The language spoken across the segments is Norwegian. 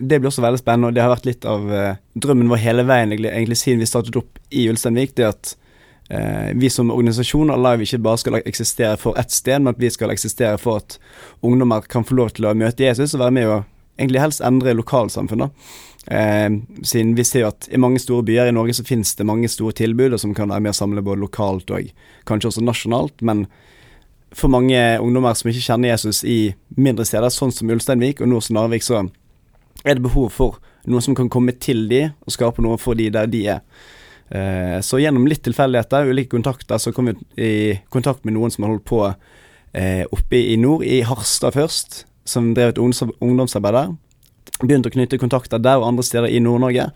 det blir også veldig spennende, og det har vært litt av eh, drømmen vår hele veien, egentlig, egentlig siden vi startet opp i Ulsteinvik. Det at eh, vi som organisasjon Alive ikke bare skal eksistere for ett sted, men at vi skal eksistere for at ungdommer kan få lov til å møte Jesus og være med og egentlig helst endre lokalsamfunnet. Eh, siden vi ser at i mange store byer i Norge så finnes det mange store tilbud som kan være med å samle både lokalt og kanskje også nasjonalt, men for mange ungdommer som ikke kjenner Jesus i mindre steder, sånn som Ulsteinvik og Nord-Narvik, så er det behov for noen som kan komme til de og skape noe for de der de er. Eh, så gjennom litt tilfeldigheter, ulike kontakter, så kom vi i kontakt med noen som har holdt på eh, oppe i nord, i Harstad først, som drev et ungdomsarbeid der. Begynte å knytte kontakter der og andre steder i Nord-Norge.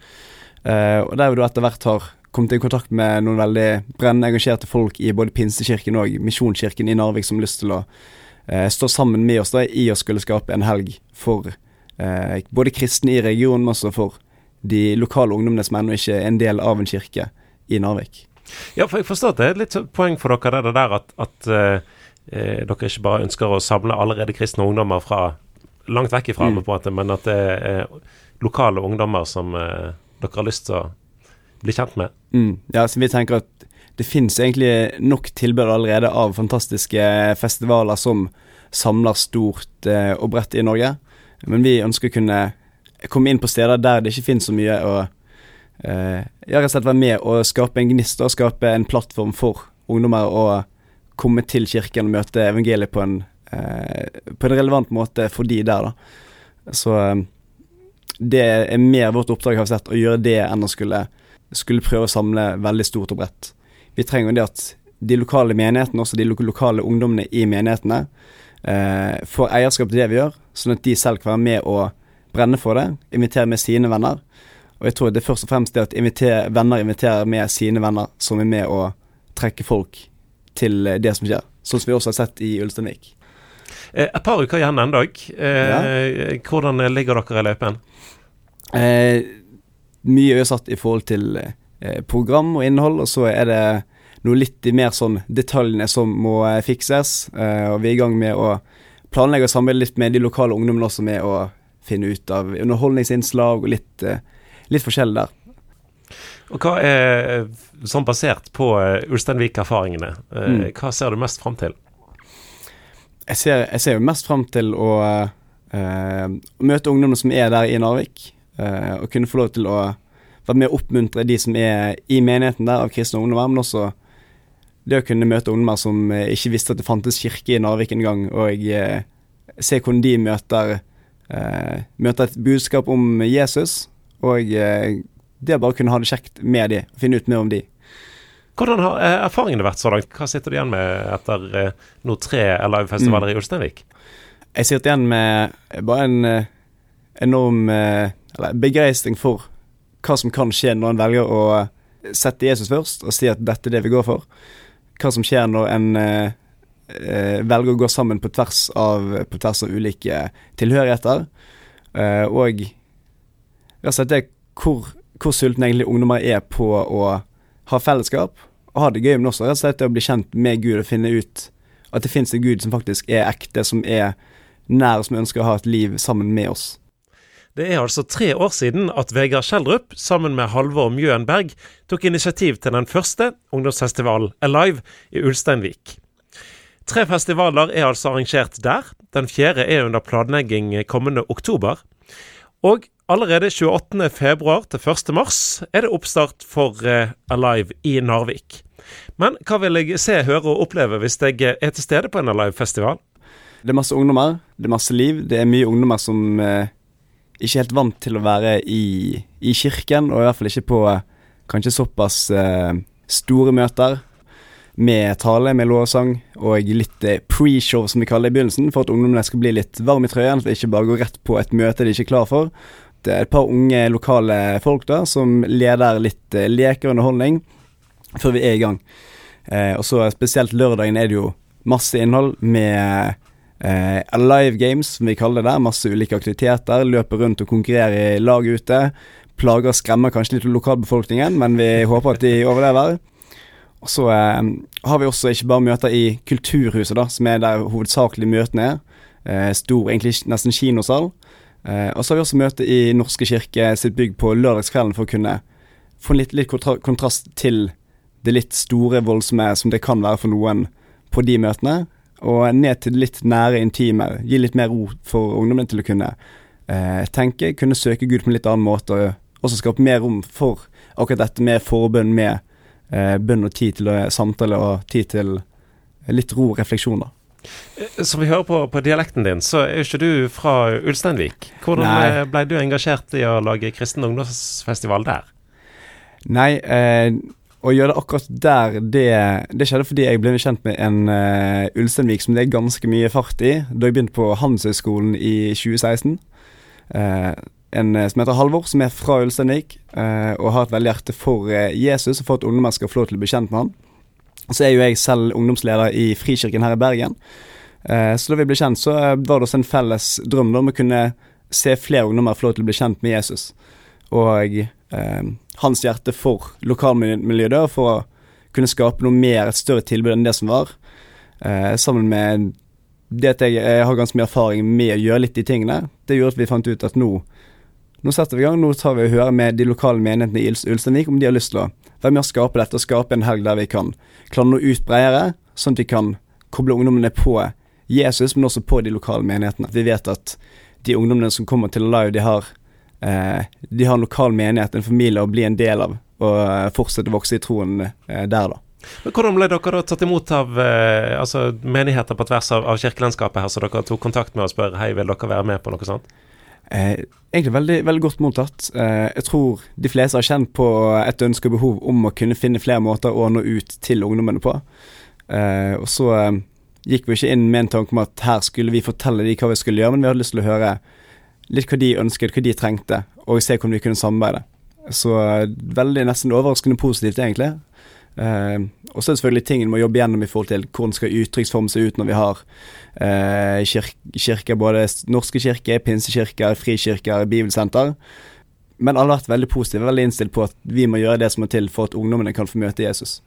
Eh, og der vi da etter hvert har kommet i kontakt med noen veldig brennende engasjerte folk i både Pinsekirken og Misjonskirken i Narvik som har lyst til å stå sammen med oss da i å skulle skape en helg for eh, både kristne i regionen, men også for de lokale ungdommene som ennå ikke er en del av en kirke i Narvik. Ja, for jeg forstår at det er litt poeng for dere det der at, at eh, dere ikke bare ønsker å samle allerede kristne ungdommer fra langt vekk ifra, mm. men at det er lokale ungdommer som eh, dere har lyst til å bli kjent med. Mm. Ja, så vi tenker at det finnes egentlig nok tilbud allerede av fantastiske festivaler som samler stort eh, og bredt i Norge. Men vi ønsker å kunne komme inn på steder der det ikke finnes så mye, og ja, rett og slett være med og skape en gnist og skape en plattform for ungdommer å komme til kirken og møte evangeliet på en, uh, på en relevant måte for de der, da. Så uh, det er mer vårt oppdrag, har sett, å gjøre det enn å skulle, skulle prøve å samle veldig stort og bredt. Vi trenger det at de lokale menighetene, også de lokale ungdommene i menighetene, eh, får eierskap til det vi gjør, sånn at de selv kan være med og brenne for det, invitere med sine venner. Og jeg tror det er først og fremst det at inviter, venner inviterer med sine venner, som er med å trekke folk til eh, det som skjer. Sånn som vi også har sett i Ulsteinvik. Eh, et par uker igjen ennå. Eh, ja. Hvordan ligger dere i løypen? Eh, mye er satt i forhold til eh, program og innhold, og så er det noe litt mer sånn detaljene som må eh, fikses. Uh, og vi er i gang med å planlegge og samarbeide litt med de lokale ungdommene også med å finne ut av underholdningsinnslag og litt, uh, litt forskjellig der. Og hva er, sånn basert på Ulsteinvik-erfaringene, mm. hva ser du mest fram til? Jeg ser, jeg ser, jo mest fram til å møte ungdommene som er der i Narvik, og kunne få lov til å være med å oppmuntre de som er i menigheten der av kristne ungdommer, men også det å kunne møte ungdommer som eh, ikke visste at det fantes kirke i Narvik engang, og eh, se hvordan de møter, eh, møter et budskap om Jesus, og eh, det å bare kunne ha det kjekt med de, finne ut mer om de. Hvordan har eh, erfaringene vært så langt? Hva sitter du igjen med etter eh, nå tre livefestivaler mm. i Ulsteinvik? Jeg sitter igjen med bare en enorm begeistring for hva som kan skje når en velger å sette Jesus først og si at dette er det vi går for hva som skjer når en eh, eh, velger å gå sammen på tvers av, på tvers av ulike tilhørigheter. Eh, og rett og slett det hvor, hvor sultne egentlig ungdommer er på å ha fellesskap og ha det gøy, men også rett og slett det å bli kjent med Gud og finne ut at det fins en Gud som faktisk er ekte, som er nær, som ønsker å ha et liv sammen med oss. Det er altså tre år siden at Vegard Schjelderup, sammen med Halvor Mjøenberg, tok initiativ til den første ungdomsfestivalen Alive i Ulsteinvik. Tre festivaler er altså arrangert der. Den fjerde er under planlegging kommende oktober. Og allerede 28. februar til 1. mars er det oppstart for uh, Alive i Narvik. Men hva vil jeg se, høre og oppleve hvis jeg er til stede på en Alive-festival? Det er masse ungdommer, det er masse liv. Det er mye ungdommer som uh ikke helt vant til å være i, i kirken, og i hvert fall ikke på kanskje såpass eh, store møter med tale, med lovsang og litt eh, pre-show, som vi kaller det i begynnelsen, for at ungdommene skal bli litt varme i trøyen, de ikke bare går rett på et møte de ikke er klar for. Det er et par unge lokale folk da, som leder litt eh, leker og underholdning før vi er i gang. Eh, og så spesielt lørdagen er det jo masse innhold med eh, Alive Games, som vi kaller det der. Masse ulike aktiviteter. Løper rundt og konkurrerer i lag ute. Plager og skremmer kanskje litt lokalbefolkningen, men vi håper at de overlever. Og så eh, har vi også ikke bare møter i Kulturhuset, da, som er der hovedsakelig møtene er. Eh, stor, egentlig nesten kinosal. Eh, og så har vi også møte i Norske kirke sitt bygg på lørdagskvelden for å kunne få litt, litt kontra kontrast til det litt store, voldsomme som det kan være for noen på de møtene, og ned til litt nære, intimer. Gi litt mer ro for ungdommen til å kunne eh, tenke, kunne søke Gud på en litt annen måte, og også skape mer rom for akkurat dette med forbønn, med eh, bønn og tid til å samtale og tid til litt ro og refleksjon, da. Eh, som vi hører på, på, dialekten din, så er jo ikke du fra Ulsteinvik. Hvordan Nei. ble du engasjert i å lage kristen ungdomsfestival der? Nei, eh, å gjøre det akkurat der, det, det, skjedde fordi jeg ble kjent med en uh, Ulsteinvik som det er ganske mye fart i, da jeg begynte på Handelshøyskolen i 2016. Uh, en som heter Halvor, som er fra Ulsteinvik, uh, og har et veldig hjerte for Jesus og for at ungdommer skal få lov til å bli kjent med han. Så er jo jeg selv ungdomsleder i Frikirken her i Bergen. Eh, så da vi ble kjent, så var det også en felles drøm om å kunne se flere ungdommer få lov til å bli kjent med Jesus. Og eh, hans hjerte for lokalmiljøet, og for å kunne skape noe mer, et større tilbud enn det som var. Eh, sammen med det at jeg, jeg, har ganske mye erfaring med å gjøre litt de tingene, det gjorde at vi fant ut at nå nå setter vi i gang. Nå tar vi og hører med de lokale menighetene i Ulsteinvik om de har lyst til å være med å skape dette, og skape en helg der vi kan klare noe ut bredere, sånn at vi kan koble ungdommene på Jesus, men også på de lokale menighetene. Vi vet at de ungdommene som kommer til Alive, de har, eh, de har en lokal menighet, en familie å bli en del av, og eh, fortsette å vokse i troen eh, der, da. Men Hvordan ble dere da tatt imot av eh, altså menigheter på tvers av, av kirkelandskapet her, så dere tok kontakt med og spør hei, vil dere være med på noe sånt? Eh, egentlig veldig, veldig godt mottatt. Eh, jeg tror de fleste har kjent på et ønske og behov om å kunne finne flere måter å nå ut til ungdommene på. Eh, og så eh, gikk vi ikke inn med en tanke om at her skulle vi fortelle dem hva vi skulle gjøre, men vi hadde lyst til å høre litt hva de ønsket, hva de trengte, og se hvordan vi kunne samarbeide. Så eh, veldig nesten overraskende positivt, egentlig. Eh, og så er det selvfølgelig ting en må jobbe gjennom i forhold til hvordan skal uttrykksform se ut når vi har eh, kir kirker, både norske kirker, pinsekirker, frikirker, bibelsenter. Men alle har vært veldig positive, veldig innstilt på at vi må gjøre det som må til for at ungdommene kan få møte Jesus.